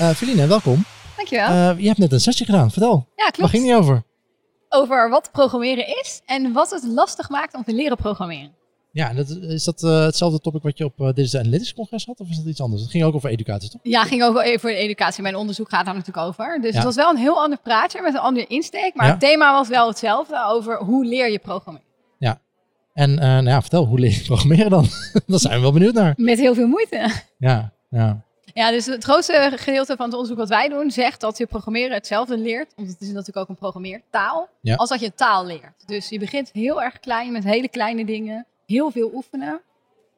Uh, Feline, welkom. Dankjewel. Uh, je hebt net een sessie gedaan. Vertel. Ja, klopt. Waar ging die over? Over wat programmeren is en wat het lastig maakt om te leren programmeren. Ja, dat, is dat uh, hetzelfde topic wat je op uh, Digital Analytics Congres had? Of is dat iets anders? Het ging ook over educatie, toch? Ja, het ging ook over educatie. Mijn onderzoek gaat daar natuurlijk over. Dus het was wel een heel ander praatje met een andere insteek. Maar het thema was wel hetzelfde over hoe leer je programmeren. Ja. En uh, nou ja, vertel, hoe leer je programmeren dan? Daar zijn we wel benieuwd naar. Met heel veel moeite. Ja, ja. Ja, dus het grootste gedeelte van het onderzoek wat wij doen zegt dat je programmeren hetzelfde leert. Want het is natuurlijk ook een programmeertaal. Ja. Als dat je taal leert. Dus je begint heel erg klein met hele kleine dingen heel veel oefenen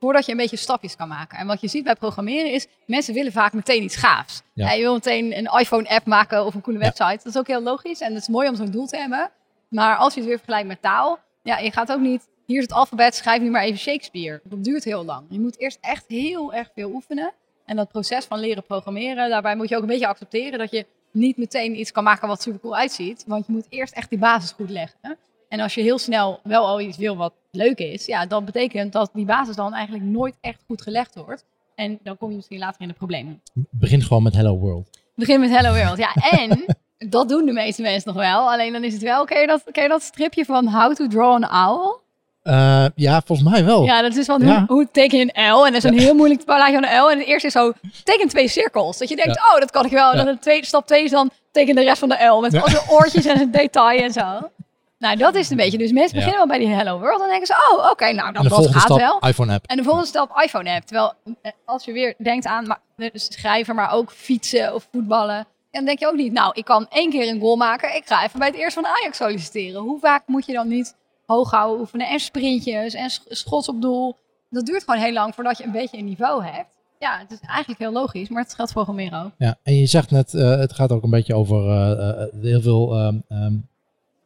voordat je een beetje stapjes kan maken. En wat je ziet bij programmeren is, mensen willen vaak meteen iets gaafs. Ja. je wil meteen een iPhone-app maken of een coole website. Dat is ook heel logisch en het is mooi om zo'n doel te hebben. Maar als je het weer vergelijkt met taal, ja, je gaat ook niet, hier is het alfabet, schrijf nu maar even Shakespeare. Dat duurt heel lang. Je moet eerst echt heel erg veel oefenen. En dat proces van leren programmeren, daarbij moet je ook een beetje accepteren dat je niet meteen iets kan maken wat super cool uitziet. Want je moet eerst echt die basis goed leggen. En als je heel snel wel al iets wil wat leuk is, ja, dan betekent dat die basis dan eigenlijk nooit echt goed gelegd wordt. En dan kom je misschien later in de problemen. Begin gewoon met Hello World. Begin met Hello World, ja. En dat doen de meeste mensen nog wel. Alleen dan is het wel, ken je dat, ken je dat stripje van How to Draw an Owl? Uh, ja, volgens mij wel. Ja, dat is van hoe, hoe teken je een L. En dat is een heel moeilijk plaatje van een L. En het eerste is zo, teken twee cirkels. Dat je denkt, oh, dat kan ik wel. En dan de tweede, stap twee is dan, teken de rest van de L. Met al zijn oortjes en een detail en zo. Nou, dat is het een beetje. Dus mensen beginnen wel bij die Hello World. Dan denken ze, oh, oké, nou, dat gaat stap, wel. iPhone app. En de volgende stap, iPhone app. Terwijl eh, als je weer denkt aan maar, dus schrijven, maar ook fietsen of voetballen. Dan denk je ook niet, nou, ik kan één keer een goal maken. Ik ga even bij het eerst van Ajax solliciteren. Hoe vaak moet je dan niet hoog houden oefenen en sprintjes en schots op doel. Dat duurt gewoon heel lang voordat je een beetje een niveau hebt. Ja, het is eigenlijk heel logisch, maar het geldt voor ook. Ja, en je zegt net, uh, het gaat ook een beetje over uh, heel veel um,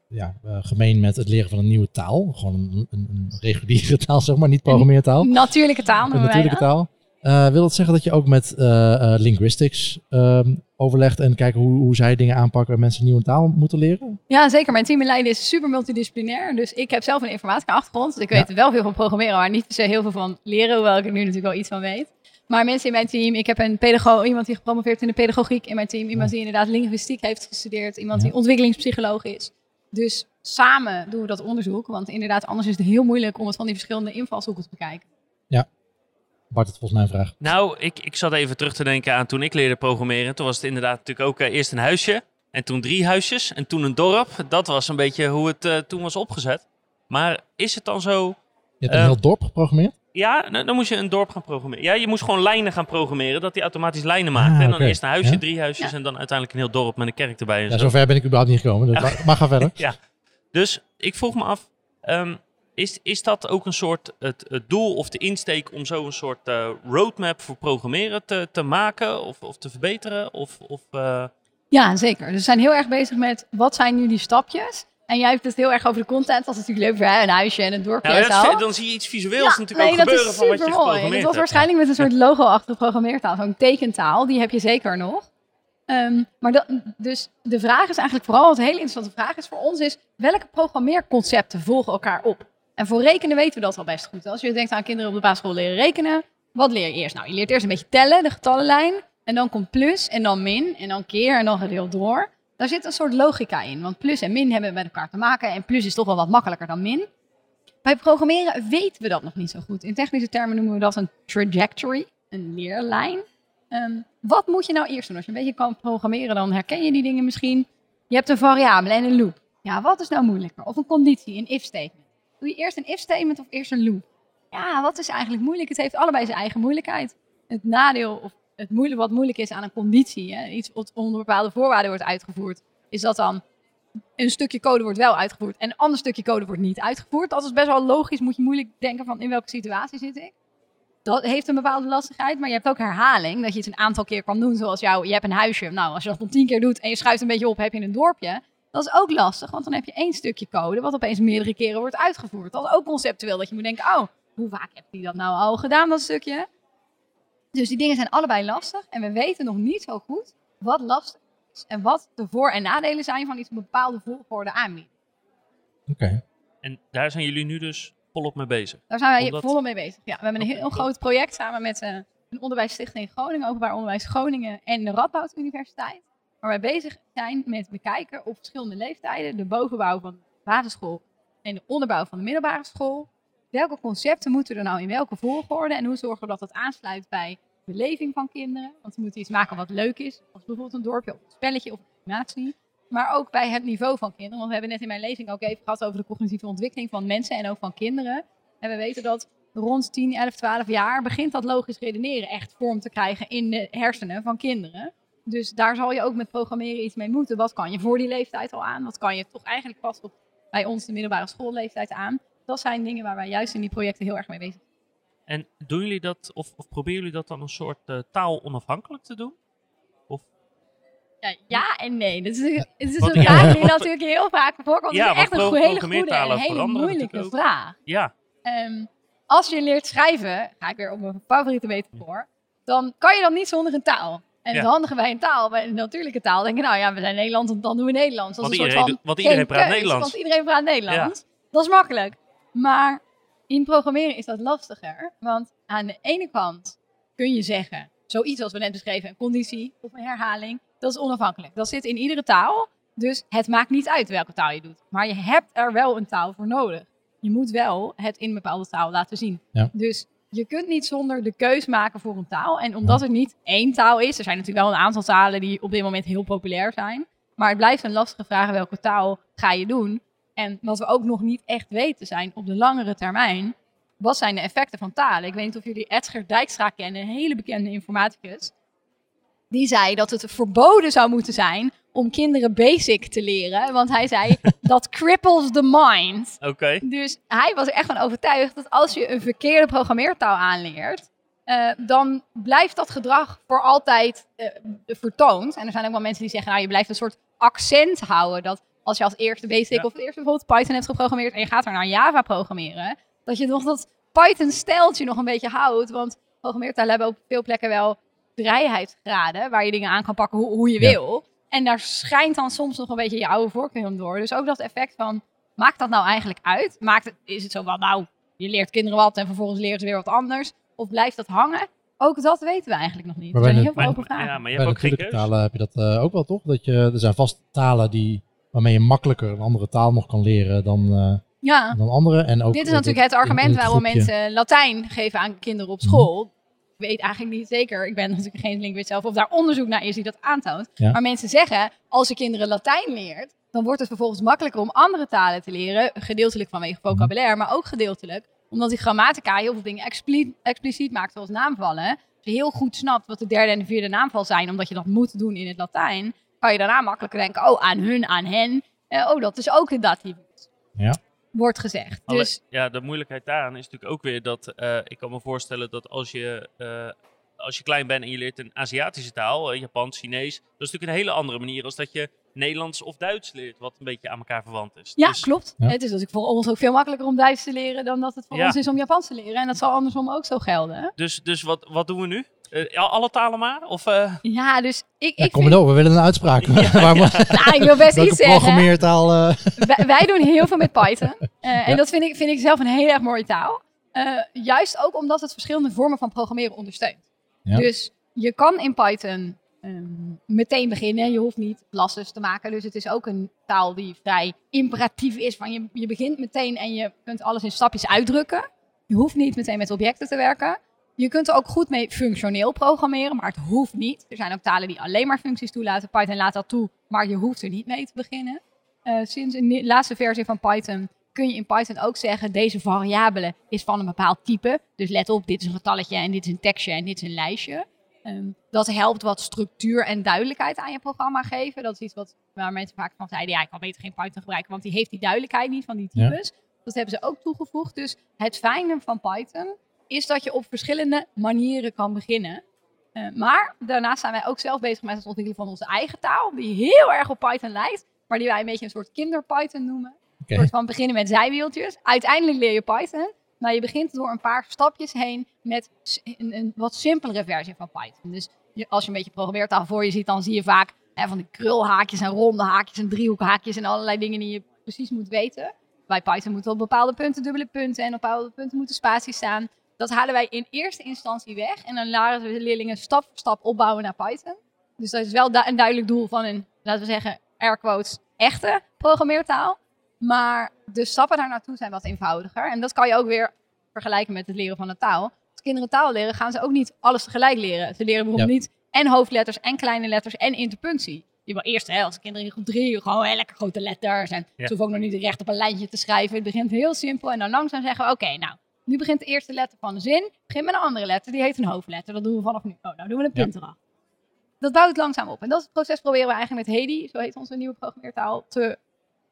ja, uh, gemeen met het leren van een nieuwe taal. Gewoon een, een, een reguliere taal, zeg maar, niet programmeertaal. natuurlijke taal. Een natuurlijke taal. Uh, wil dat zeggen dat je ook met uh, linguistics ehm, overlegt en kijken hoe, hoe zij dingen aanpakken en mensen een nieuwe taal moeten leren? Ja, zeker. Mijn team in Leiden is super multidisciplinair. Dus ik heb zelf een informatica achtergrond. Dus ik weet wel veel van programmeren, maar niet se heel veel van leren. Hoewel ik er nu natuurlijk wel iets van weet. Maar mensen in mijn team, ik heb een pedagoog, iemand die gepromoveerd in de pedagogiek in mijn team. Iemand die inderdaad linguïstiek heeft gestudeerd. Iemand die ontwikkelingspsycholoog is. Dus samen doen we dat onderzoek. Want inderdaad, anders is het heel moeilijk om het van die verschillende invalshoeken te bekijken. Ja. Bart, het volgens mij een vraag. Nou, ik, ik zat even terug te denken aan toen ik leerde programmeren. Toen was het inderdaad natuurlijk ook uh, eerst een huisje. En toen drie huisjes. En toen een dorp. Dat was een beetje hoe het uh, toen was opgezet. Maar is het dan zo... Je hebt een uh, heel dorp geprogrammeerd? Ja, nou, dan moest je een dorp gaan programmeren. Ja, je moest gewoon lijnen gaan programmeren, dat die automatisch lijnen. Ah, en dan eerst een huisje, drie huisjes en dan uiteindelijk een heel dorp met een kerk erbij. En ja, zo. zover ben ik überhaupt niet gekomen, dus maar ga verder. ja, dus ik vroeg me af, um, is, is dat ook een soort het, het doel of de insteek om zo een soort uh, roadmap voor programmeren te, te maken of, of te verbeteren? Of, of, uh... Ja, zeker. Dus we zijn heel erg bezig met wat zijn nu die stapjes en jij hebt het heel erg over de content. Dat is natuurlijk leuk, hè? een huisje en een dorpje ja, en zo. Dan zie je iets visueels ja, natuurlijk nee, ook gebeuren van wat je geprogrammeerd Het was waarschijnlijk met een soort logo-achtige programmeertaal. Zo'n tekentaal, die heb je zeker nog. Um, maar dat, dus de vraag is eigenlijk vooral, wat een hele interessante vraag is voor ons, is welke programmeerconcepten volgen elkaar op? En voor rekenen weten we dat al best goed. Als je denkt aan kinderen op de basisschool leren rekenen, wat leer je eerst? Nou, je leert eerst een beetje tellen, de getallenlijn. En dan komt plus en dan min en dan keer en dan gedeeld door. Daar zit een soort logica in. Want plus en min hebben met elkaar te maken. En plus is toch wel wat makkelijker dan min. Bij programmeren weten we dat nog niet zo goed. In technische termen noemen we dat een trajectory, een leerlijn. Um, wat moet je nou eerst doen? Als je een beetje kan programmeren, dan herken je die dingen misschien. Je hebt een variabele en een loop. Ja, wat is nou moeilijker? Of een conditie, een if-statement. Doe je eerst een if-statement of eerst een loop? Ja, wat is eigenlijk moeilijk? Het heeft allebei zijn eigen moeilijkheid. Het nadeel of het moeilijk, wat moeilijk is aan een conditie, hè, iets wat onder bepaalde voorwaarden wordt uitgevoerd, is dat dan een stukje code wordt wel uitgevoerd en een ander stukje code wordt niet uitgevoerd. Dat is best wel logisch, moet je moeilijk denken van in welke situatie zit ik. Dat heeft een bepaalde lastigheid, maar je hebt ook herhaling, dat je het een aantal keer kan doen, zoals jou, je hebt een huisje, nou als je dat dan tien keer doet en je schuift een beetje op, heb je een dorpje. Dat is ook lastig, want dan heb je één stukje code wat opeens meerdere keren wordt uitgevoerd. Dat is ook conceptueel, dat je moet denken, oh, hoe vaak heb je dat nou al gedaan, dat stukje? Dus die dingen zijn allebei lastig en we weten nog niet zo goed wat lastig is en wat de voor- en nadelen zijn van iets een bepaalde volgorde aanbieden. Oké. En daar zijn jullie nu dus volop mee bezig? Daar zijn wij volop mee bezig. Ja, we hebben een heel groot project samen met uh, een onderwijsstichting in Groningen, Openbaar Onderwijs Groningen en de Radboud Universiteit. Waar wij bezig zijn met bekijken op verschillende leeftijden de bovenbouw van de basisschool en de onderbouw van de middelbare school. Welke concepten moeten er nou in welke volgorde en hoe zorgen we dat dat aansluit bij de beleving van kinderen? Want we moeten iets maken wat leuk is, als bijvoorbeeld een dorpje of een spelletje of een animatie. Maar ook bij het niveau van kinderen. Want we hebben net in mijn lezing ook even gehad over de cognitieve ontwikkeling van mensen en ook van kinderen. En we weten dat rond 10, 11, 12 jaar begint dat logisch redeneren echt vorm te krijgen in de hersenen van kinderen. Dus daar zal je ook met programmeren iets mee moeten. Wat kan je voor die leeftijd al aan? Wat kan je toch eigenlijk pas op bij ons de middelbare schoolleeftijd aan? Dat zijn dingen waar wij juist in die projecten heel erg mee bezig zijn. En doen jullie dat, of, of proberen jullie dat dan een soort uh, taal onafhankelijk te doen? Of? Ja, ja en nee. Dat is, het is een vraag die natuurlijk heel vaak voorkomt. Ja, het is echt een hele goede en een hele moeilijke vraag. Ja. Um, als je leert schrijven, ga ik weer op mijn favoriete metafoor, dan kan je dan niet zonder een taal. En het handige bij een taal, bij een natuurlijke taal, denk je, nou ja, we zijn Nederland, dan doen we Nederlands. Dat want, is een iedereen, soort van want iedereen praat keus, Nederlands. Want iedereen praat Nederlands. Dat is makkelijk. Maar in programmeren is dat lastiger. Want aan de ene kant kun je zeggen, zoiets als we net beschreven, een conditie of een herhaling, dat is onafhankelijk. Dat zit in iedere taal. Dus het maakt niet uit welke taal je doet. Maar je hebt er wel een taal voor nodig je moet wel het in een bepaalde taal laten zien. Dus je kunt niet zonder de keus maken voor een taal. En omdat het niet één taal is, er zijn natuurlijk wel een aantal talen die op dit moment heel populair zijn. Maar het blijft een lastige vraag welke taal ga je doen. En wat we ook nog niet echt weten zijn op de langere termijn, wat zijn de effecten van talen? Ik weet niet of jullie Edgar Dijkstra kennen, een hele bekende informaticus. Die zei dat het verboden zou moeten zijn om kinderen basic te leren. Want hij zei, dat cripples the mind. Oké. Dus hij was er echt van overtuigd dat als je een verkeerde programmeertaal aanleert, uh, dan blijft dat gedrag voor altijd uh, vertoond. En er zijn ook wel mensen die zeggen, nou je blijft een soort accent houden. Dat als je als eerste basic of eerste bijvoorbeeld Python hebt geprogrammeerd en je gaat er naar Java programmeren, dat je nog dat Python-steltje nog een beetje houdt. Want programmeertalen hebben op veel plekken wel vrijheidsgraden waar je dingen aan kan pakken hoe, hoe je wil. En daar schijnt dan soms nog een beetje je oude voorkeur door. Dus ook dat effect van, maakt dat nou eigenlijk uit? Maakt het, is het zo van, nou, je leert kinderen wat en vervolgens leren ze weer wat anders? Of blijft dat hangen? Ook dat weten we eigenlijk nog niet. er zijn heel veel open vragen. Ja, maar je hebt ook geen talen heb je dat uh, ook wel, toch? Dat je, er zijn vast talen die, waarmee je makkelijker een andere taal nog kan leren dan, uh, ja. dan andere. En ook Dit is natuurlijk het argument waarom mensen Latijn geven aan kinderen op school. Mhm weet eigenlijk niet zeker, ik ben natuurlijk geen linguist zelf, of daar onderzoek naar is die dat aantoont. Maar mensen zeggen, als je kinderen Latijn leert, dan wordt het vervolgens makkelijker om andere talen te leren. Gedeeltelijk vanwege vocabulaire, maar ook gedeeltelijk omdat die grammatica heel veel dingen expliciet maakt, zoals naamvallen. Als je heel goed snapt wat de derde en de vierde naamval zijn, omdat je dat moet doen in het Latijn, kan je daarna makkelijker denken, oh, aan hun, aan hen. Uh, oh, dat is ook een datief. Ja wordt gezegd. dus... Ja, de moeilijkheid daaraan is natuurlijk ook weer dat uh, ik kan me voorstellen dat als je, uh, als je klein bent en je leert een Aziatische taal, uh, Japans, Chinees, dat is natuurlijk een hele andere manier als dat je Nederlands of Duits leert, wat een beetje aan elkaar verwant is. Ja, dus... klopt. Ja. Het is dus voor ons ook veel makkelijker om Duits te leren dan dat het voor ja. ons is om Japans te leren. En dat zal andersom ook zo gelden. Dus, dus wat, wat doen we nu? Uh, alle talen maar? Of, uh... Ja, dus ik... Ja, ik kom vind... door, we willen een uitspraak. Ja, ja. nou, ik wil best iets zeggen. programmeertaal... Uh... Wij, wij, doen heel veel met Python. En dat vind ik, vind ik zelf een heel erg mooie taal. juist ook omdat het verschillende vormen van programmeren ondersteunt. Dus je kan in Python um, meteen beginnen. Je hoeft niet lasses te maken. Dus het is ook een taal die vrij imperatief is. Van je, je begint meteen en je kunt alles in stapjes uitdrukken. Je hoeft niet meteen met objecten te werken. Je kunt er ook goed mee functioneel programmeren, maar het hoeft niet. Er zijn ook talen die alleen maar functies toelaten. Python laat dat toe, maar je hoeft er niet mee te beginnen. Uh, sinds de laatste versie van Python kun je in Python ook zeggen, deze variabele is van een bepaald type. Dus let op, dit is een getalletje en dit is een tekstje en dit is een lijstje. Um, dat helpt wat structuur en duidelijkheid aan je programma geven. Dat is iets wat, waar mensen vaak van zeiden, ja, ik kan beter geen Python gebruiken, want die heeft die duidelijkheid niet van die types. Dat hebben ze ook toegevoegd. Dus het fijne van Python is dat je op verschillende manieren kan beginnen. Uh, maar daarnaast zijn wij ook zelf bezig met het ontwikkelen van onze eigen taal, die heel erg op Python lijkt, maar die wij een beetje een soort kinder-Python noemen. Okay. Een soort van beginnen met zijwieltjes. Uiteindelijk leer je Python, maar je begint door een paar stapjes heen met een, een wat simpelere versie van Python. Dus je, als je een beetje programmeertaal voor je ziet, dan zie je vaak hè, van die krulhaakjes en ronde haakjes en driehoekhaakjes en allerlei dingen die je precies moet weten. Bij Python moeten op bepaalde punten dubbele punten en op bepaalde punten moeten spaties staan. Dat halen wij in eerste instantie weg. En dan laten we de leerlingen stap voor stap opbouwen naar Python. Dus dat is wel du- een duidelijk doel van een, laten we zeggen, air quotes, echte programmeertaal. Maar de stappen daar naartoe zijn wat eenvoudiger. En dat kan je ook weer vergelijken met het leren van een taal. Als kinderen taal leren, gaan ze ook niet alles tegelijk leren. Ze leren bijvoorbeeld niet en hoofdletters en kleine letters en interpunctie. Je wil eerst, hè, als kinderen in groep drie, gewoon hè, lekker grote letters. En Ja. ze hoeven ook nog niet recht op een lijntje te schrijven. Het begint heel simpel en dan langzaam zeggen we, oké, nou, nu begint de eerste letter van de zin. Begin met een andere letter, die heet een hoofdletter. Dat doen we vanaf nu. Oh, nou doen we een Ja. punt erachter. Dat bouwt langzaam op. En dat proces proberen we eigenlijk met Hedi, zo heet onze nieuwe programmeertaal, te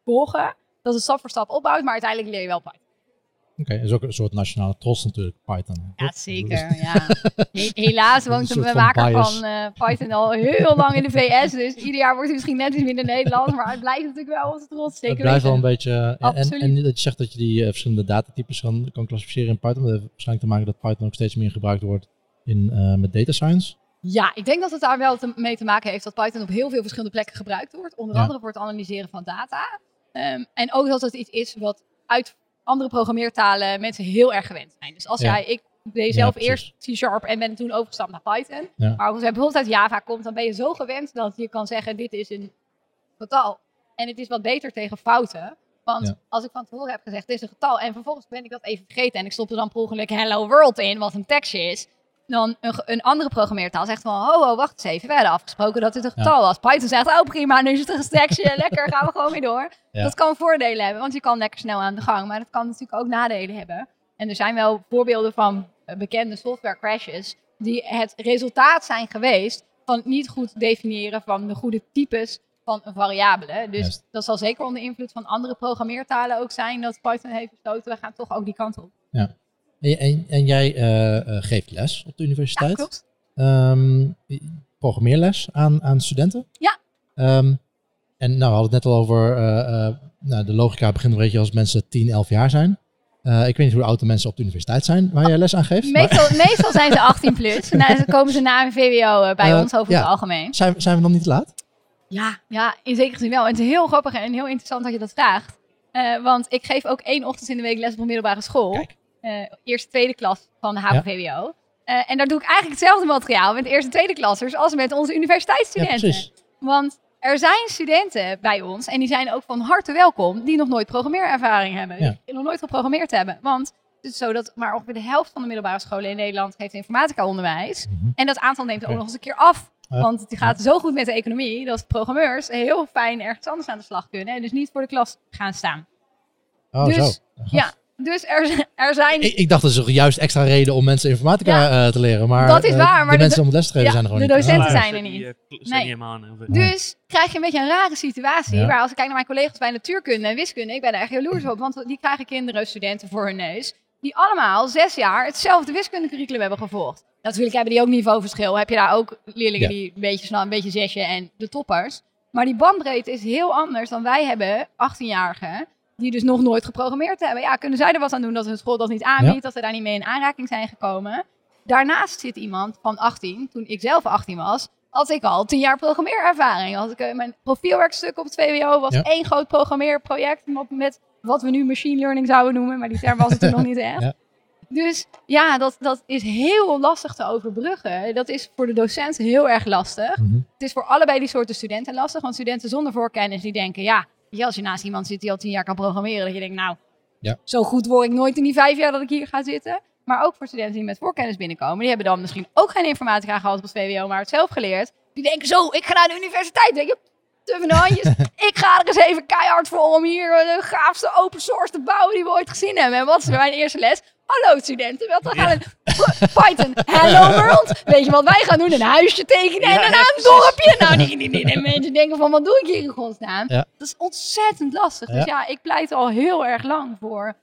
volgen. Dat het stap voor stap opbouwt, maar uiteindelijk leer je wel Python. Oké, dat is ook een soort nationale trots natuurlijk, Python. Ja, zeker. Ja. He- helaas woont de soort van van eh, Python al heel lang in de VS. Dus ieder jaar wordt hij misschien net iets minder Nederlands. Maar het blijft natuurlijk wel onze trots. Zeker Het blijft wel een beetje... En, en, en dat je zegt dat je die eh, verschillende datatypes kan, kan klassificeren in Python. Dat heeft waarschijnlijk te maken dat Python ook steeds meer gebruikt wordt in, eh, met data science. Ja, ik denk dat het daar wel te- mee te maken heeft dat Python op heel veel verschillende plekken gebruikt wordt. Onder Ja. andere voor het analyseren van data. Ehm, en ook dat het iets is wat uit andere programmeertalen mensen heel erg gewend zijn. Dus als jij, ik deed zelf eerst C-Sharp en ben toen overgestapt naar Python. Maar als jij bijvoorbeeld uit Java komt, dan ben je zo gewend dat je kan zeggen, dit is een getal. En het is wat beter tegen fouten. Want Ja. als ik van tevoren heb gezegd, dit is een getal, en vervolgens ben ik dat even vergeten en ik stop er dan per ongeluk hello world in, wat een tekstje is. Dan een, een andere programmeertaal zegt van, ho, ho, wacht eens even, we hadden afgesproken dat dit een Ja. getal was. Python zegt, oh prima, nu is het een tekstje, lekker, gaan we gewoon weer door. Ja. Dat kan voordelen hebben, want je kan lekker snel aan de gang, maar dat kan natuurlijk ook nadelen hebben. En er zijn wel voorbeelden van eh, bekende software crashes die het resultaat zijn geweest van niet goed definiëren van de goede types van een variabele. Dus Juist. dat zal zeker onder invloed van andere programmeertalen ook zijn dat Python heeft besloten, we gaan toch ook die kant op. En, en, en jij eh, eh, geeft les op de Ja, universiteit. klopt. Ehm, programmeerles aan, aan studenten. Ja. Ehm, en nou, we hadden het net al over, eh, nou, de logica begint een beetje als mensen 10, 11 jaar zijn. Ik weet niet hoe oud de mensen op de universiteit zijn waar jij les aan geeft. maar Meestal, meestal zijn ze 18 plus. En dan komen ze na een VWO bij ons over ja. het algemeen. zijn, zijn we dan niet te laat? Ja, ja, in zekere zin wel. En het is heel grappig en heel interessant dat je dat vraagt. Want ik geef ook één ochtend in de week les op een middelbare school. Kijk. Eh, eerste, tweede klas van de HAVO-VWO. Eh, en daar doe ik eigenlijk hetzelfde materiaal met eerste, tweede klassers als met onze Ja, universiteitsstudenten. precies. Want er zijn studenten bij ons, en die zijn ook van harte welkom, die nog nooit programmeerervaring hebben. Ja. Die nog nooit geprogrammeerd hebben. Want het is zo dat maar ongeveer de helft van de middelbare scholen in Nederland heeft informatica onderwijs. Mhm. En dat aantal neemt ook nog eens een keer af. Ja. Want het gaat zo goed met de economie dat programmeurs heel fijn ergens anders aan de slag kunnen. En dus niet voor de klas gaan staan. Oh, Dus, zo. Ja, dus er, er zijn... Ik, ik dacht dat is toch juist extra reden om mensen informatica eh, te leren. Maar Dat is eh, waar, maar de de- mensen om het les te geven ja, zijn er gewoon de niet. docenten Ah, zijn er niet. eh, zijn Nee. aan. Dus krijg je een beetje een rare situatie. Ja. Waar als ik kijk naar mijn collega's bij natuurkunde en wiskunde, ik ben er echt jaloers op. Want die krijgen kinderen, studenten voor hun neus. Die allemaal zes jaar hetzelfde wiskundecurriculum hebben gevolgd. Natuurlijk hebben die ook niveauverschil. Heb je daar ook leerlingen Ja. die een beetje snel, een beetje zesje en de toppers. Maar die bandbreedte is heel anders dan wij hebben, 18-jarigen. Die dus nog nooit geprogrammeerd hebben. Ja, kunnen zij er wat aan doen dat hun school dat niet aanbiedt? Ja. Dat ze daar niet mee in aanraking zijn gekomen? Daarnaast zit iemand van 18, toen ik zelf 18 was, had ik al 10 jaar programmeerervaring. Had ik, eh, mijn profielwerkstuk op het VWO was Ja. één groot programmeerproject met, wat we nu machine learning zouden noemen, maar die term was het toen nog niet echt. Ja. Dus ja, dat, dat is heel lastig te overbruggen. Dat is voor de docent heel erg lastig. Mhm. Het is voor allebei die soorten studenten lastig. Want studenten zonder voorkennis die denken, ja, je, als je naast iemand zit die al tien jaar kan programmeren, dat je denkt, nou, Ja. zo goed word ik nooit in die vijf jaar dat ik hier ga zitten. Maar ook voor studenten die met voorkennis binnenkomen, die hebben dan misschien ook geen informatica gehad op het VWO, maar het zelf geleerd. Die denken zo, ik ga naar de universiteit. Denk je, tuffen handjes. ik ga er eens even keihard voor om hier eh, de gaafste open source te bouwen die we ooit gezien hebben. En wat is mijn eerste les? Hallo studenten, wat we gaan een Python, hello world. Weet je wat wij gaan doen? Een huisje tekenen en Ja, ja, een dorpje. Nou, die, die, die, die mensen denken van, wat doe ik hier in godsnaam? Ja. Dat is ontzettend lastig. Dus ja, ik pleit al heel erg lang voor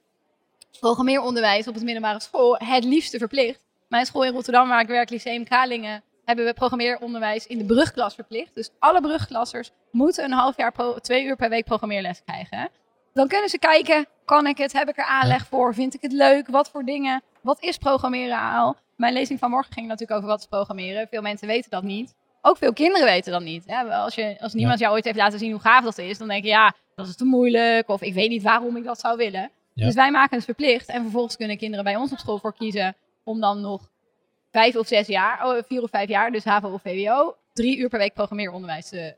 programmeeronderwijs op het middelbare school. Het liefste verplicht. Mijn school in Rotterdam, waar ik werk, Lyceum Kralingen, hebben we programmeeronderwijs in de brugklas verplicht. Dus alle brugklassers moeten een half jaar, pro, twee uur per week programmeerles krijgen. Dan kunnen ze kijken, kan ik het? Heb ik er aanleg voor? Vind ik het leuk? Wat voor dingen? Wat is programmeren al? Mijn lezing van morgen ging natuurlijk over wat is programmeren. Veel mensen weten dat niet. Ook veel kinderen weten dat niet. Hè? Als, je, als niemand jou ooit heeft laten zien hoe gaaf dat is, dan denk je ja, dat is te moeilijk. Of ik weet niet waarom ik dat zou willen. Ja. Dus wij maken het verplicht. En vervolgens kunnen kinderen bij ons op school voor kiezen. om dan nog vijf of zes jaar, oh, vier of vijf jaar, dus HAVO of VWO, drie uur per week programmeeronderwijs te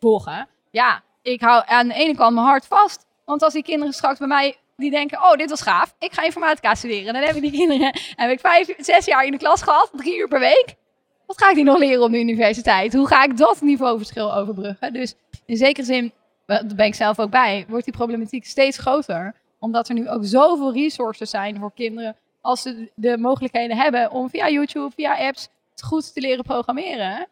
volgen. Ja, ik hou aan de ene kant mijn hart vast. Want als die kinderen straks bij mij die denken, oh, dit was gaaf. Ik ga informatica studeren. Dan heb ik die kinderen, heb ik vijf, zes jaar in de klas gehad, drie uur per week. Wat ga ik die nog leren op de universiteit? Hoe ga ik dat niveauverschil overbruggen? Dus in zekere zin, daar ben ik zelf ook bij, wordt die problematiek steeds groter. Omdat er nu ook zoveel resources zijn voor kinderen. Als ze de mogelijkheden hebben om via YouTube, via apps, het goed te leren programmeren.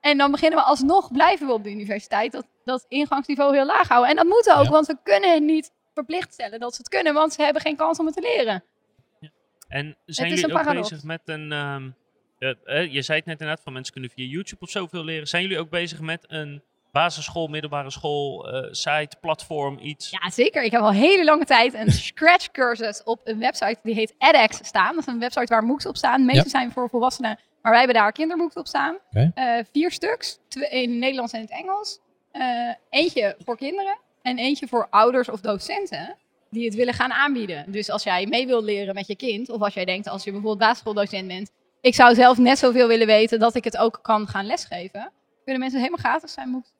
En dan beginnen we alsnog, blijven we op de universiteit, dat, dat ingangsniveau heel laag houden. En dat moet ook, Ja. want we kunnen het niet verplicht stellen dat ze het kunnen, want ze hebben geen kans om het te leren. En zijn jullie ook paradox. bezig met een... ehm, eh, eh, je zei het net inderdaad, van mensen kunnen via YouTube of zoveel leren. Zijn jullie ook bezig met een basisschool, middelbare school, eh, site, platform, iets? Ja, zeker. Ik heb al hele lange tijd een Scratch cursus op een website die heet edX staan. Dat is een website waar MOOCs op staan. De meeste Ja. zijn voor volwassenen, maar wij hebben daar kinderboeken op staan. Eh, vier stuks, twee in het Nederlands en in het Engels. Eh, eentje voor kinderen en eentje voor ouders of docenten die het willen gaan aanbieden. Dus als jij mee wilt leren met je kind, of als jij denkt als je bijvoorbeeld basisschooldocent bent, ik zou zelf net zoveel willen weten dat ik het ook kan gaan lesgeven, kunnen mensen helemaal gratis zijn MOOCs.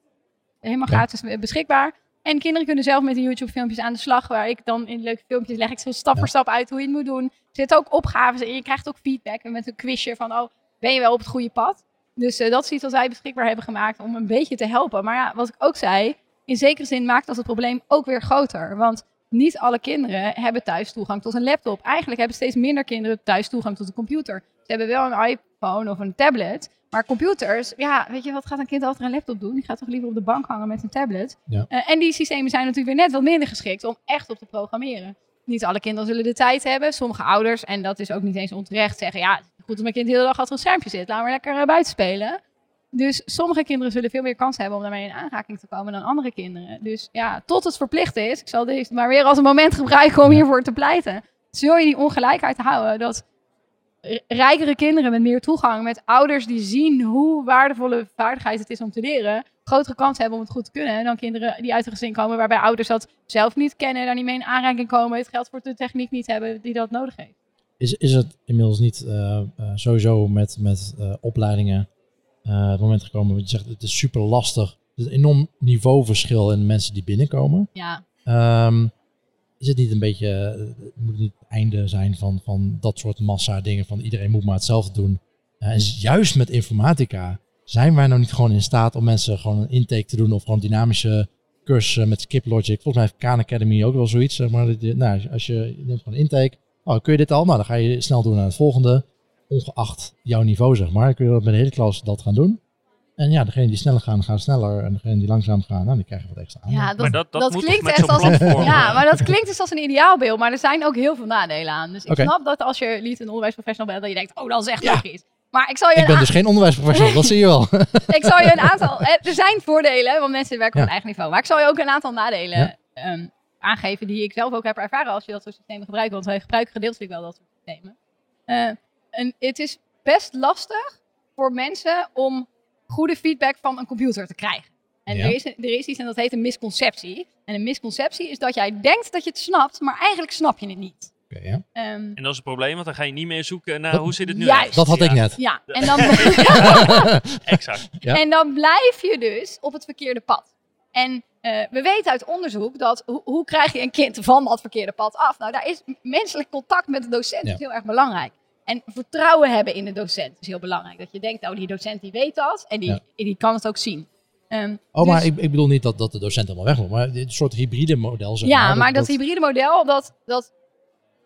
Helemaal Ja. gratis beschikbaar. En kinderen kunnen zelf met de YouTube-filmpjes aan de slag, waar ik dan in leuke filmpjes leg ik zo stap Ja. voor stap uit hoe je het moet doen. Er zitten ook opgaves in. Je krijgt ook feedback met een quizje van, oh, ben je wel op het goede pad? Dus eh, dat is iets wat wij beschikbaar hebben gemaakt om een beetje te helpen. Maar ja, wat ik ook zei, in zekere zin maakt dat het probleem ook weer groter. Want niet alle kinderen hebben thuis toegang tot een laptop. Eigenlijk hebben steeds minder kinderen thuis toegang tot een computer. Ze hebben wel een of een tablet. Maar computers, ja, weet je wat gaat een kind altijd een laptop doen? Die gaat toch liever op de bank hangen met een tablet. Ja. Eh, en die systemen zijn natuurlijk weer net wat minder geschikt om echt op te programmeren. Niet alle kinderen zullen de tijd hebben. Sommige ouders, en dat is ook niet eens onterecht, zeggen... ja, goed dat mijn kind de hele dag achter een schermpje zit. Laten we lekker eh, buiten spelen. Dus sommige kinderen zullen veel meer kans hebben om daarmee in aanraking te komen dan andere kinderen. Dus ja, tot het verplicht is, ik zal deze maar weer als een moment gebruiken om hiervoor te pleiten. Zul je die ongelijkheid houden dat rijkere kinderen met meer toegang, met ouders die zien hoe waardevolle vaardigheid het is om te leren, grotere kans hebben om het goed te kunnen dan kinderen die uit een gezin komen waarbij ouders dat zelf niet kennen, daar niet mee in aanraking komen, het geld voor de techniek niet hebben die dat nodig heeft. Is, is het inmiddels niet eh, eh, sowieso met, met eh, opleidingen het moment gekomen? Want je zegt het is super lastig. Er is een enorm niveauverschil in de mensen die binnenkomen. Ja, Ehm, is het niet een beetje, eh, moet het niet het einde zijn van, van dat soort massa dingen van iedereen moet maar hetzelfde doen? Eh, en juist met informatica zijn wij nou niet gewoon in staat om mensen gewoon een intake te doen of gewoon dynamische cursussen met Skip Logic. Volgens mij heeft Khan Academy ook wel zoiets. Maar, dat nou, als je, neemt gewoon intake, oh, kun je dit al? Nou, dan ga je snel door naar het volgende, ongeacht jouw niveau zeg maar. Kun je met de hele klas dat gaan doen. En ja, degene die sneller gaan, gaan sneller. En degene die langzaam gaan, nou, die krijgen wat extra aan. ja Maar dat, dat, dat, dat moet klinkt echt als platform. Ja, maar dat klinkt dus als een ideaalbeeld, maar er zijn ook heel veel nadelen aan. Dus ik Oké. snap dat als je niet een onderwijsprofessional bent, dat je denkt, oh, dat is echt Ja. logisch. Maar ik zal je Ik een ben dus geen onderwijsprofessional, dat zie je wel. ik zal je een aantal. eh, Er zijn voordelen, want mensen werken Ja. op hun eigen niveau. Maar ik zal je ook een aantal nadelen Ja. ehm, aangeven die ik zelf ook heb ervaren als je dat soort systemen gebruikt. Want wij gebruiken gedeeltelijk wel dat soort systemen. Eh, en het is best lastig voor mensen om goede feedback van een computer te krijgen. En Ja. er, is, er is iets en dat heet een misconceptie. En een misconceptie is dat jij denkt dat je het snapt, maar eigenlijk snap je het niet. Oké, ja. Ehm, En dat is het probleem, want dan ga je niet meer zoeken naar Dat- hoe zit het nu Juist. Dat had ik net. ja, en dan, Exact. Ja. En dan blijf je dus op het verkeerde pad. En eh, we weten uit onderzoek dat ho- hoe krijg je een kind van dat verkeerde pad af? Nou, daar is menselijk contact met de docent heel erg belangrijk. En vertrouwen hebben in de docent is heel belangrijk. Dat je denkt, oh, die docent die weet dat en die, Ja. die kan het ook zien. Ehm, Oh, maar dus- ik, ik bedoel niet dat, dat de docent helemaal weg moet, maar dit soort hybride model. Zeg ja, maar, maar dat, hybride model, dat, dat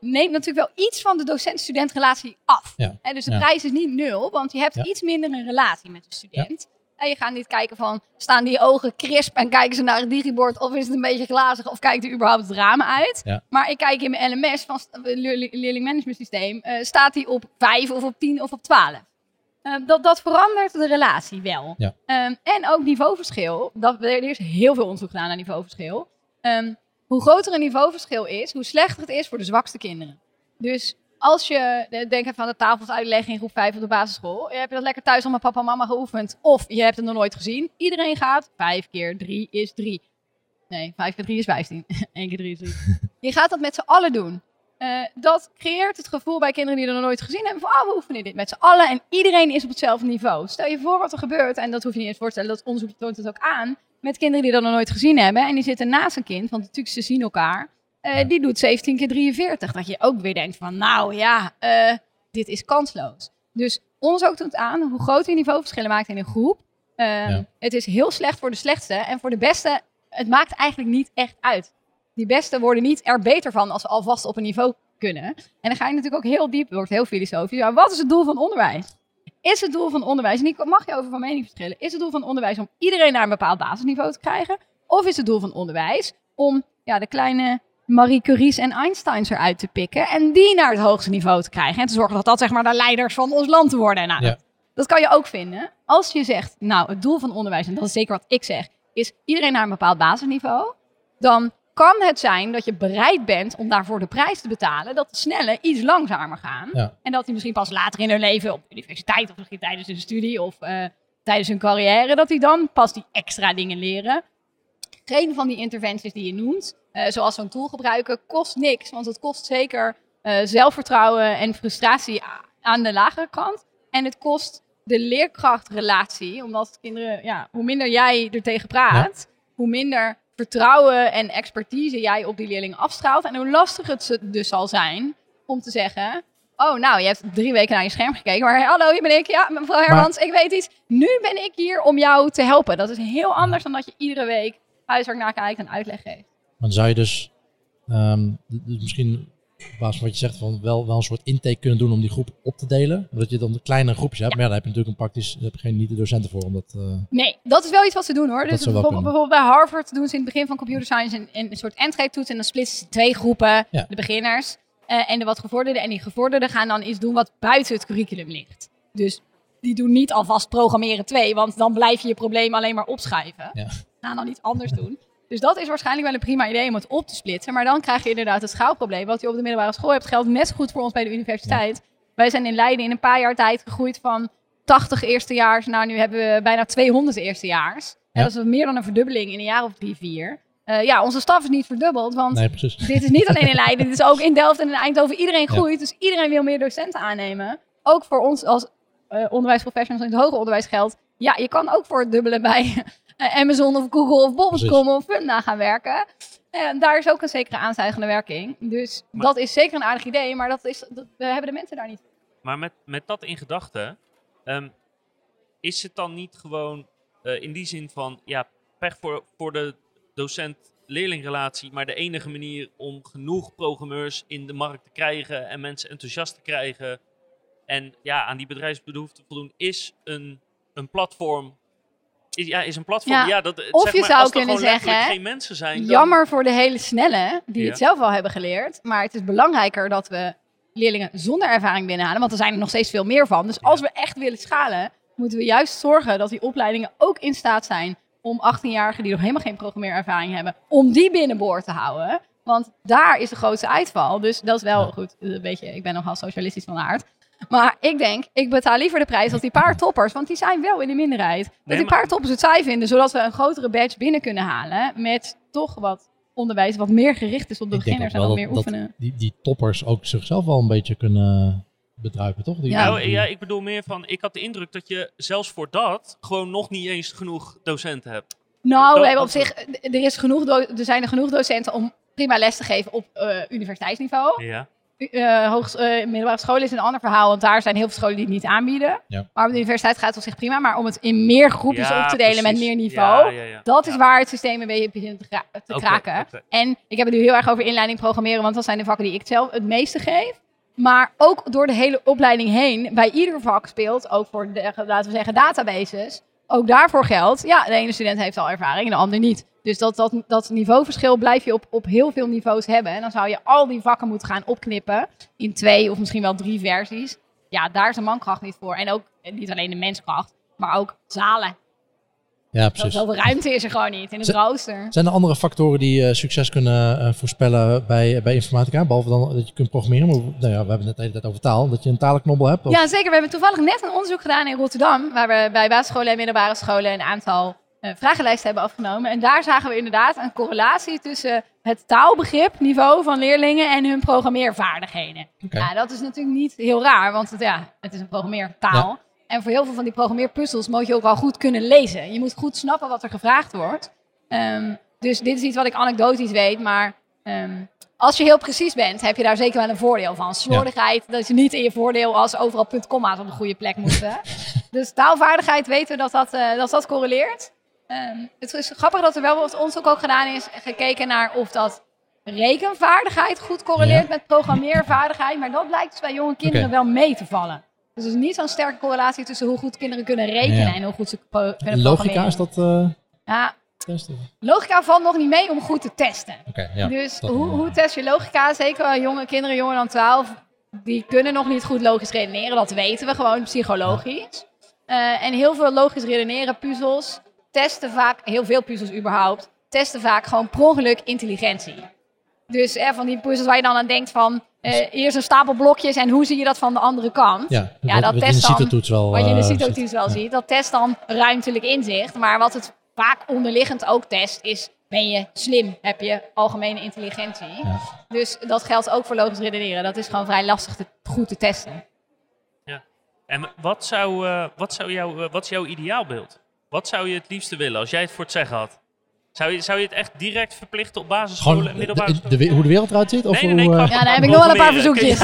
neemt natuurlijk wel iets van de docent-studentrelatie af. Ja. Hè, dus de Ja. prijs is niet nul, want je hebt iets minder een relatie met de student. En je gaat niet kijken van, staan die ogen crisp en kijken ze naar het digibord of is het een beetje glazig of kijkt er überhaupt het ramen uit. Ja. Maar ik kijk in mijn LMS van st- leerling leerling management systeem, eh, staat die op 5 of op 10 of op 12. Eh, dat, dat verandert de relatie wel. Ja. Ehm, en ook niveauverschil. Dat, er is heel veel onderzoek gedaan naar niveauverschil. Ehm, hoe groter een niveauverschil is, hoe slechter het is voor de zwakste kinderen. Dus als je, de- denk even aan de tafels uitleggen in groep 5 op de basisschool. Je hebt dat lekker thuis al met papa en mama geoefend. Of je hebt het nog nooit gezien. Iedereen gaat. 5 keer 3 is 3. Nee, 5 keer 3 is 15. 1 keer 3 is 3. je gaat dat met z'n allen doen. eh, dat creëert het gevoel bij kinderen die er nog nooit gezien hebben van, oh, we oefenen dit met z'n allen en iedereen is op hetzelfde niveau. Stel je voor wat er gebeurt, en dat hoef je niet eens voor te stellen, dat onderzoek toont het ook aan, met kinderen die dat nog nooit gezien hebben en die zitten naast een kind, want natuurlijk ze zien elkaar, eh, Ja. die doet 17 keer 43. Dat je ook weer denkt van, nou ja, eh, dit is kansloos. Dus onderzoek toont aan hoe groot je niveauverschillen maakt in een groep. Eh, Ja. Het is heel slecht voor de slechtste en voor de beste, het maakt eigenlijk niet echt uit. Die beste worden niet er beter van als ze alvast op een niveau kunnen. En dan ga je natuurlijk ook heel diep, wordt heel filosofisch. Ja, wat is het doel van onderwijs? Is het doel van onderwijs, en hier mag je over van mening verschillen, is het doel van onderwijs om iedereen naar een bepaald basisniveau te krijgen? Of is het doel van onderwijs om ja, de kleine Marie Curie's en Einsteins eruit te pikken en die naar het hoogste niveau te krijgen? En te zorgen dat dat zeg maar de leiders van ons land worden. Nou, Ja. dat, kan je ook vinden. Als je zegt, nou, het doel van onderwijs, en dat is zeker wat ik zeg, is iedereen naar een bepaald basisniveau, dan kan het zijn dat je bereid bent om daarvoor de prijs te betalen, dat de snelle iets langzamer gaan. Ja. En dat die misschien pas later in hun leven, op universiteit of misschien tijdens hun studie of eh, tijdens hun carrière, dat die dan pas die extra dingen leren. Geen van die interventies die je noemt, zoals zo'n tool gebruiken, kost niks. Want het kost zeker eh, zelfvertrouwen en frustratie aan de lagere kant. En het kost de leerkrachtrelatie, omdat kinderen, ja, hoe minder jij er tegen praat, hoe minder vertrouwen en expertise jij op die leerling afstraalt. En hoe lastiger het ze dus zal zijn om te zeggen: Oh, nou, je hebt drie weken naar je scherm gekeken. Maar hey, hallo, hier ben ik. Ja, mevrouw Hermans, ik weet iets. Nu ben ik hier om jou te helpen. Dat is heel anders dan dat je iedere week huiswerk nakijkt en uitleg geeft. Dan zou je dus, dus misschien op basis van wat je zegt, van wel, wel een soort intake kunnen doen om die groep op te delen. Dat je dan kleine groepjes hebt. Ja. Maar ja, daar heb je natuurlijk een praktisch, daar heb je geen, niet de docenten voor. Omdat, eh, Nee, dat is wel iets wat ze doen hoor. Dat Dus bijvoorbeeld, bij Harvard doen ze in het begin van computer science een, een soort eindrijtoets. En dan splitsen ze twee groepen. Ja. De beginners eh, en de wat gevorderden. En die gevorderden gaan dan iets doen wat buiten het curriculum ligt. Dus die doen niet alvast programmeren 2, want dan blijf je je probleem alleen maar opschrijven. Ja. Gaan dan iets anders doen. Dus dat is waarschijnlijk wel een prima idee om het op te splitsen. Maar dan krijg je inderdaad het schaalprobleem. Wat je op de middelbare school hebt, geldt net zo goed voor ons bij de universiteit. Wij zijn in Leiden in een paar jaar tijd gegroeid van 80 eerstejaars. Nou, nu hebben we bijna 200 eerstejaars. En dat is meer dan een verdubbeling in een jaar of drie, vier. Eh, ja, onze staf is niet verdubbeld, want nee, dit is niet alleen in Leiden, dit is ook in Delft en in Eindhoven. Iedereen Ja. groeit, dus iedereen wil meer docenten aannemen. Ook voor ons als eh, onderwijsprofessionals in het hoger onderwijs geldt. Ja, je kan ook voor het dubbele bij Amazon of Google of Bol.com of Funda gaan werken. En daar is ook een zekere aanzuigende werking. Dus Maar- dat is zeker een aardig idee, maar dat is, dat, we hebben de mensen daar niet. Maar met, met dat in gedachten, ehm, is het dan niet gewoon eh, in die zin van, ja, pech voor, voor de docent-leerlingrelatie, maar de enige manier om genoeg programmeurs in de markt te krijgen en mensen enthousiast te krijgen en ja, aan die bedrijfsbehoeften te voldoen, is een, een platform. Ja, is een platform. Ja, Ja, dat, of zeg je maar, zou als kunnen zeggen, geen mensen zijn. dan- Jammer voor de hele snelle, die Ja. het zelf al hebben geleerd. Maar het is belangrijker dat we leerlingen zonder ervaring binnenhalen. Want er zijn er nog steeds veel meer van. Dus als we echt willen schalen, moeten we juist zorgen dat die opleidingen ook in staat zijn om 18-jarigen die nog helemaal geen programmeerervaring hebben, om die binnenboord te houden. Want daar is de grootste uitval. Dus dat is wel goed. Een beetje, ik ben nogal socialistisch van aard. Maar ik denk, ik betaal liever de prijs als die paar toppers, want die zijn wel in de minderheid. Dat Nee, die paar toppers het saai vinden, zodat we een grotere badge binnen kunnen halen met toch wat onderwijs wat meer gericht is op de Ik beginners en wat dat, meer dat oefenen. die, die toppers ook zichzelf wel een beetje kunnen bedruipen, toch? Die, Ja. Nou, die- ja, ik bedoel meer van, ik had de indruk dat je zelfs voor dat gewoon nog niet eens genoeg docenten hebt. Nou, dat- we hebben op dat- zich, er, is genoeg er zijn er genoeg docenten om prima les te geven op eh, universiteitsniveau. Ja. Eh hoogs- eh, middelbare scholen is een ander verhaal, want daar zijn heel veel scholen die het niet aanbieden. Ja. Maar op de universiteit gaat het op zich prima. Maar om het in meer groepjes Ja, op te delen met meer niveau, Ja, ja, ja. dat is Ja. waar het systeem een beetje begint te, kraken. En ik heb het nu heel erg over inleiding programmeren, want dat zijn de vakken die ik zelf het meeste geef. Maar ook door de hele opleiding heen, bij ieder vak speelt, ook voor, de, laten we zeggen, databases, ook daarvoor geldt, ja, de ene student heeft al ervaring en de ander niet. Dus dat, dat, dat niveauverschil blijf je op, op heel veel niveaus hebben. En dan zou je al die vakken moeten gaan opknippen in twee of misschien wel drie versies. Ja, daar is de mankracht niet voor. En ook niet alleen de menskracht, maar ook zalen. ja, precies. Zoveel ruimte is er gewoon niet in het rooster. Zijn er andere factoren die eh, succes kunnen eh, voorspellen bij, bij informatica? Behalve dan dat je kunt programmeren. Maar, nou ja, we hebben het net de hele tijd over taal. Dat je een talenknobbel hebt. of- Ja, zeker. We hebben toevallig net een onderzoek gedaan in Rotterdam, waar we bij basisscholen en middelbare scholen een aantal eh, vragenlijsten hebben afgenomen. En daar zagen we inderdaad een correlatie tussen het taalbegripniveau van leerlingen en hun programmeervaardigheden. Ja, dat is natuurlijk niet heel raar, want het, ja, het is een programmeertaal. En voor heel veel van die programmeerpuzzels moet je ook al goed kunnen lezen. Je moet goed snappen wat er gevraagd wordt. Ehm, dus dit is iets wat ik anekdotisch weet, maar ehm, als je heel precies bent, heb je daar zeker wel een voordeel van. Slordigheid, dat is niet in je voordeel als overal punt komma's op de goede plek moeten. dus taalvaardigheid weten we dat dat, eh, dat, dat correleert. Ehm, het is grappig dat er wel wat onderzoek ook gedaan is, gekeken naar of dat rekenvaardigheid goed correleert met programmeervaardigheid. Maar dat blijkt dus bij jonge kinderen wel mee te vallen. Dus er is niet zo'n sterke correlatie tussen hoe goed kinderen kunnen rekenen Ja. en hoe goed ze kunnen Logica, programmeren. is dat eh Ja, logica valt nog niet mee om goed te testen. Ja. dus hoe, hoe test je logica? Zeker jonge kinderen, jonger dan 12, die kunnen nog niet goed logisch redeneren. Dat weten we gewoon psychologisch. Eh, en heel veel logisch redeneren puzzels testen vaak, heel veel puzzels überhaupt, testen vaak gewoon per ongeluk intelligentie. Dus eh, van die puzzels waar je dan aan denkt van, eh, eerst een stapel blokjes en hoe zie je dat van de andere kant? Ja, Ja, wat, dat wat test dan- wel... Wat je in de eh, CITO-toets wel ja. ziet. Dat test dan ruimtelijk inzicht. Maar wat het vaak onderliggend ook test is, ben je slim? Heb je algemene intelligentie? Ja. Dus dat geldt ook voor logisch redeneren. Dat is gewoon vrij lastig te, goed te testen. En wat, zou, eh, wat, zou jou, eh, wat is jouw ideaalbeeld? Wat zou je het liefste willen als jij het voor het zeggen had? Zou je, zou je het echt direct verplichten op basisscholen Gewoon en de, middelbare de- hoe de wereld eruit ziet? Of Nee, nee, nee, hoe, eh, Ja, daar heb ik nog wel een paar verzoekjes.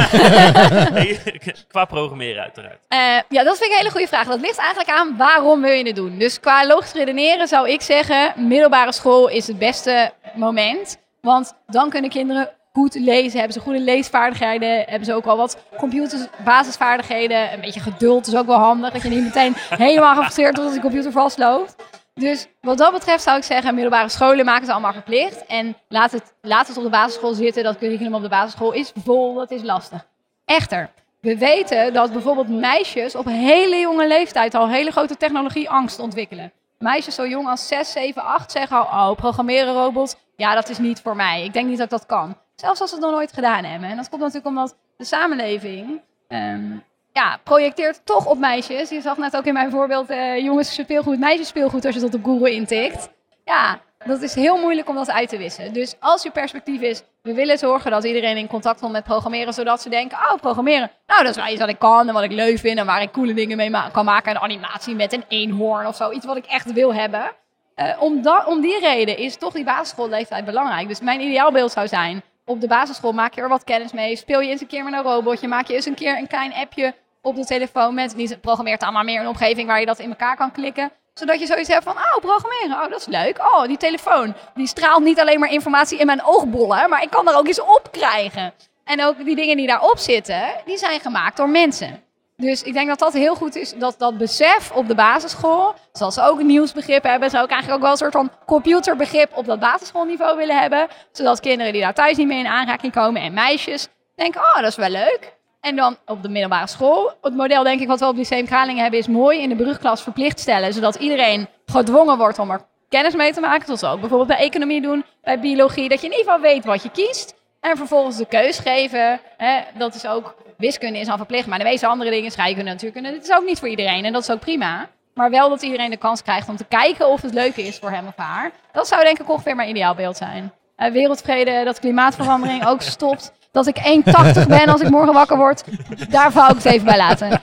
Qua programmeren uiteraard. Eh, ja, dat vind ik een hele goede vraag. Dat ligt eigenlijk aan waarom wil je het doen. Dus qua logisch redeneren zou ik zeggen, middelbare school is het beste moment. Want dan kunnen kinderen goed lezen, hebben ze goede leesvaardigheden, hebben ze ook al wat computerbasisvaardigheden. Een beetje geduld is ook wel handig, dat je niet meteen helemaal gefrustreerd wordt als die computer vastloopt. Dus wat dat betreft zou ik zeggen, middelbare scholen maken ze allemaal verplicht. En laat het, laat het op de basisschool zitten. Dat curriculum op de basisschool is vol, dat is lastig. Echter, we weten dat bijvoorbeeld meisjes op hele jonge leeftijd al hele grote technologieangst ontwikkelen. Meisjes zo jong als 6, 7, 8 zeggen al, oh, programmeren robots, ja, dat is niet voor mij. Ik denk niet dat ik dat kan. Zelfs als ze het nog nooit gedaan hebben. En dat komt natuurlijk omdat de samenleving ehm, ja, projecteert toch op meisjes. Je zag net ook in mijn voorbeeld eh, jongens speelgoed, meisjes speelgoed als je dat op Google intikt. Ja, dat is heel moeilijk om dat uit te wissen. Dus als je perspectief is, we willen zorgen dat iedereen in contact komt met programmeren, zodat ze denken, oh, programmeren, nou, dat is wel iets wat ik kan en wat ik leuk vind en waar ik coole dingen mee kan maken. Een animatie met een eenhoorn of zo, iets wat ik echt wil hebben. Eh, om, om die reden is toch die basisschoolleeftijd belangrijk. Dus mijn ideaalbeeld zou zijn, op de basisschool maak je er wat kennis mee, speel je eens een keer met een robotje, maak je eens een keer een klein appje op de telefoon met, niet programmeert allemaal meer een omgeving waar je dat in elkaar kan klikken zodat je zoiets hebt van, oh, programmeren, oh, dat is leuk. Oh, die telefoon, die straalt niet alleen maar informatie in mijn oogbollen, maar ik kan er ook iets op krijgen. En ook die dingen die daarop zitten, die zijn gemaakt door mensen. Dus ik denk dat dat heel goed is, dat dat besef op de basisschool, zoals ze ook een nieuwsbegrip hebben, zou ik eigenlijk ook wel een soort van computerbegrip op dat basisschoolniveau willen hebben, zodat kinderen die daar thuis niet mee in aanraking komen en meisjes denken, oh, dat is wel leuk. En dan op de middelbare school. Het model, denk ik, wat we op Lyceum Kralingen hebben, is mooi in de brugklas verplicht stellen. Zodat iedereen gedwongen wordt om er kennis mee te maken. Zoals we ook bijvoorbeeld bij economie doen, bij biologie. Dat je in ieder geval weet wat je kiest. En vervolgens de keus geven. Hè, dat is ook, wiskunde is al verplicht. Maar de meeste andere dingen, scheikunde, natuurkunde, dit is ook niet voor iedereen. En dat is ook prima. Maar wel dat iedereen de kans krijgt om te kijken of het leuk is voor hem of haar. Dat zou denk ik ongeveer mijn ideaalbeeld zijn. Eh, wereldvrede, dat klimaatverandering ook stopt. Dat ik 1,80 ben als ik morgen wakker word. Daar wou ik het even bij laten.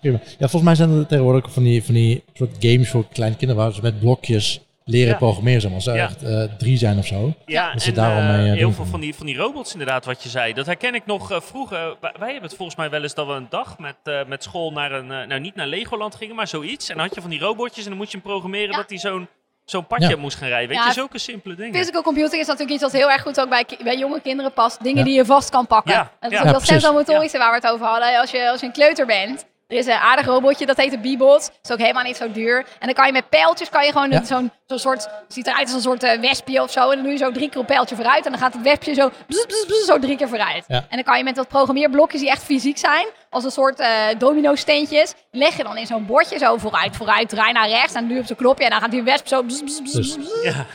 Ja, volgens mij zijn er tegenwoordig van die, van die soort games voor kleine kinderen waar ze met blokjes leren Ja. programmeren, zeg maar. Ja. echt eh, drie zijn of zo. Ja, Dat ze en daarom eh, mee, eh, heel doen. veel van die, van die robots inderdaad, wat je zei. Dat herken ik nog eh, vroeger. Wij, hebben het volgens mij wel eens dat we een dag met, eh, met school naar een, nou niet naar Legoland gingen, maar zoiets. En dan had je van die robotjes en dan moest je hem programmeren Ja. dat hij zo'n zo'n padje Ja. moest gaan rijden. Weet Ja, je, zulke simpele dingen. Physical computing is natuurlijk iets wat heel erg goed ook bij, bij jonge kinderen past. Dingen Ja. die je vast kan pakken. Ja, En dat is ook Ja, dat sensormotorische waar we het over hadden. Als je, als je een kleuter bent. Er is een aardig robotje, dat heet een Bebot. Dat is ook helemaal niet zo duur. En dan kan je met pijltjes, kan je gewoon Ja. zo'n zo'n soort, ziet eruit als een soort eh, wespje of zo. En dan doe je zo drie keer een pijltje vooruit. En dan gaat het wespje zo, bzz, bzz, bzz, zo drie keer vooruit. Ja. En dan kan je met wat programmeerblokjes die echt fysiek zijn, als een soort eh domino steentjes, leg je dan in zo'n bordje zo vooruit, vooruit, draai naar rechts. En dan doe je op zo'n knopje en dan gaat die wesp zo bzz, bzz, bzz, Dus-. Ja.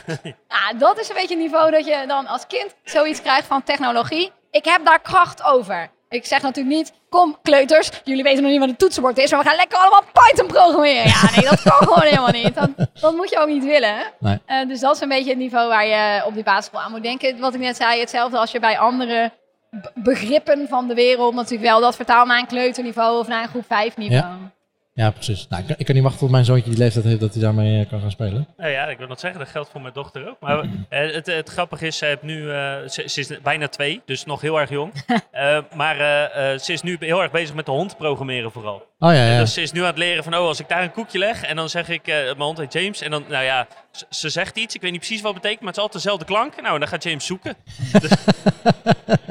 Ja, dat is een beetje het niveau dat je dan als kind zoiets krijgt van technologie. Ik heb daar kracht over. Ik zeg natuurlijk niet, kom kleuters, jullie weten nog niet wat een toetsenbord is, maar we gaan lekker allemaal Python programmeren. Ja, nee, dat kan gewoon helemaal niet. Dat, dat moet je ook niet willen. Nee. Eh, dus dat is een beetje het niveau waar je op die basisschool aan moet denken. Wat ik net zei, hetzelfde als je bij andere begrippen van de wereld natuurlijk wel dat vertaal naar een kleuterniveau of naar een groep 5 niveau. Ja, precies. Nou, ik, kan- ik kan niet wachten tot mijn zoontje die leeftijd heeft dat hij daarmee eh, kan gaan spelen. Nou ja, ik wil dat zeggen, dat geldt voor mijn dochter ook. Maar eh, het, het grappige is, ze, heeft nu, ze, ze is bijna twee, dus nog heel erg jong. Maar eh, ze is nu heel erg bezig met de hond programmeren vooral. Oh ja, ja. Dus ze is nu aan het leren van, oh, als ik daar een koekje leg en dan zeg ik, mijn hond heet James. En dan, nou ja, ze, ze zegt iets, ik weet niet precies wat het betekent, maar het is altijd dezelfde klank. Nou, dan gaat James zoeken.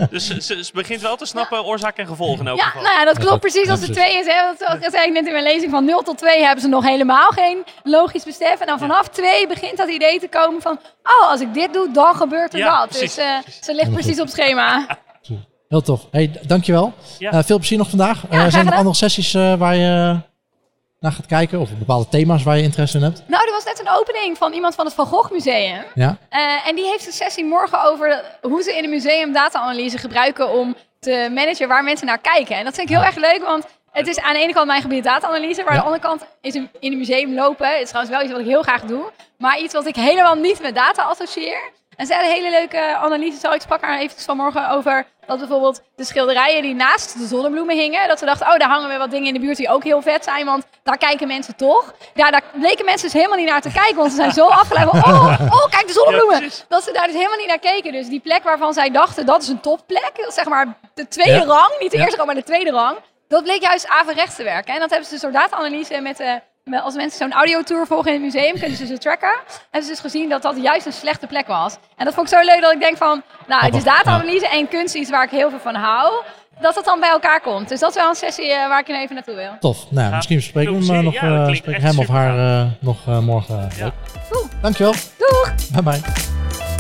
dus dus ze, begint wel te snappen oorzaak en gevolg in elk Ja, geval. nou ja, dat klopt precies als precies. twee is. Hè? Want Dat zei ik net in mijn lezing van 0 tot 2 hebben ze nog helemaal geen logisch besef. En dan vanaf 2 begint dat idee te komen van, oh, als ik dit doe, dan gebeurt er Ja, dat. precies, dus eh, ze ligt precies op schema. Heel tof. Hey, dankjewel. Ja. Eh, veel plezier nog vandaag. Eh, graag zijn er andere sessies eh, waar je naar gaat kijken? Of bepaalde thema's waar je interesse in hebt? Nou, er was net een opening van iemand van het Van Gogh Museum. Ja? Eh, en die heeft een sessie morgen over hoe ze in een museum data-analyse gebruiken om te managen waar mensen naar kijken. En dat vind ik heel erg leuk, want het is aan de ene kant mijn gebied data-analyse, maar Ja. aan de andere kant is in een museum lopen. Het is trouwens wel iets wat ik heel graag doe, maar iets wat ik helemaal niet met data associeer. En ze had een hele leuke analyse, ik sprak haar eventjes vanmorgen over dat bijvoorbeeld de schilderijen die naast de zonnebloemen hingen, dat we dachten, oh daar hangen weer wat dingen in de buurt die ook heel vet zijn, want daar kijken mensen toch. Ja, daar bleken mensen dus helemaal niet naar te kijken, want ze zijn zo afgeleid van, oh, oh, kijk de zonnebloemen. Ja, dat ze daar dus helemaal niet naar keken. Dus die plek waarvan zij dachten, dat is een topplek, zeg maar de tweede Ja. rang, niet de Ja. eerste rang, maar de tweede rang. Dat bleek juist averechts te werken. En dat hebben ze dus door data-analyse met, eh, met- als mensen zo'n audiotour volgen in het museum, kunnen ze ze tracken. Hebben ze dus gezien dat dat juist een slechte plek was. En dat vond ik zo leuk dat ik denk van, nou, het is data-analyse en kunst iets waar ik heel veel van hou. Dat het dan bij elkaar komt. Dus dat is wel een sessie eh, waar ik nu even naartoe wil. Tof. Nou, Ja, misschien spreken we hem eh, nog. Ja, eh, spreken hem of haar eh, nog eh, morgen. Ja. Cool. Dankjewel. Doeg! Bye bye.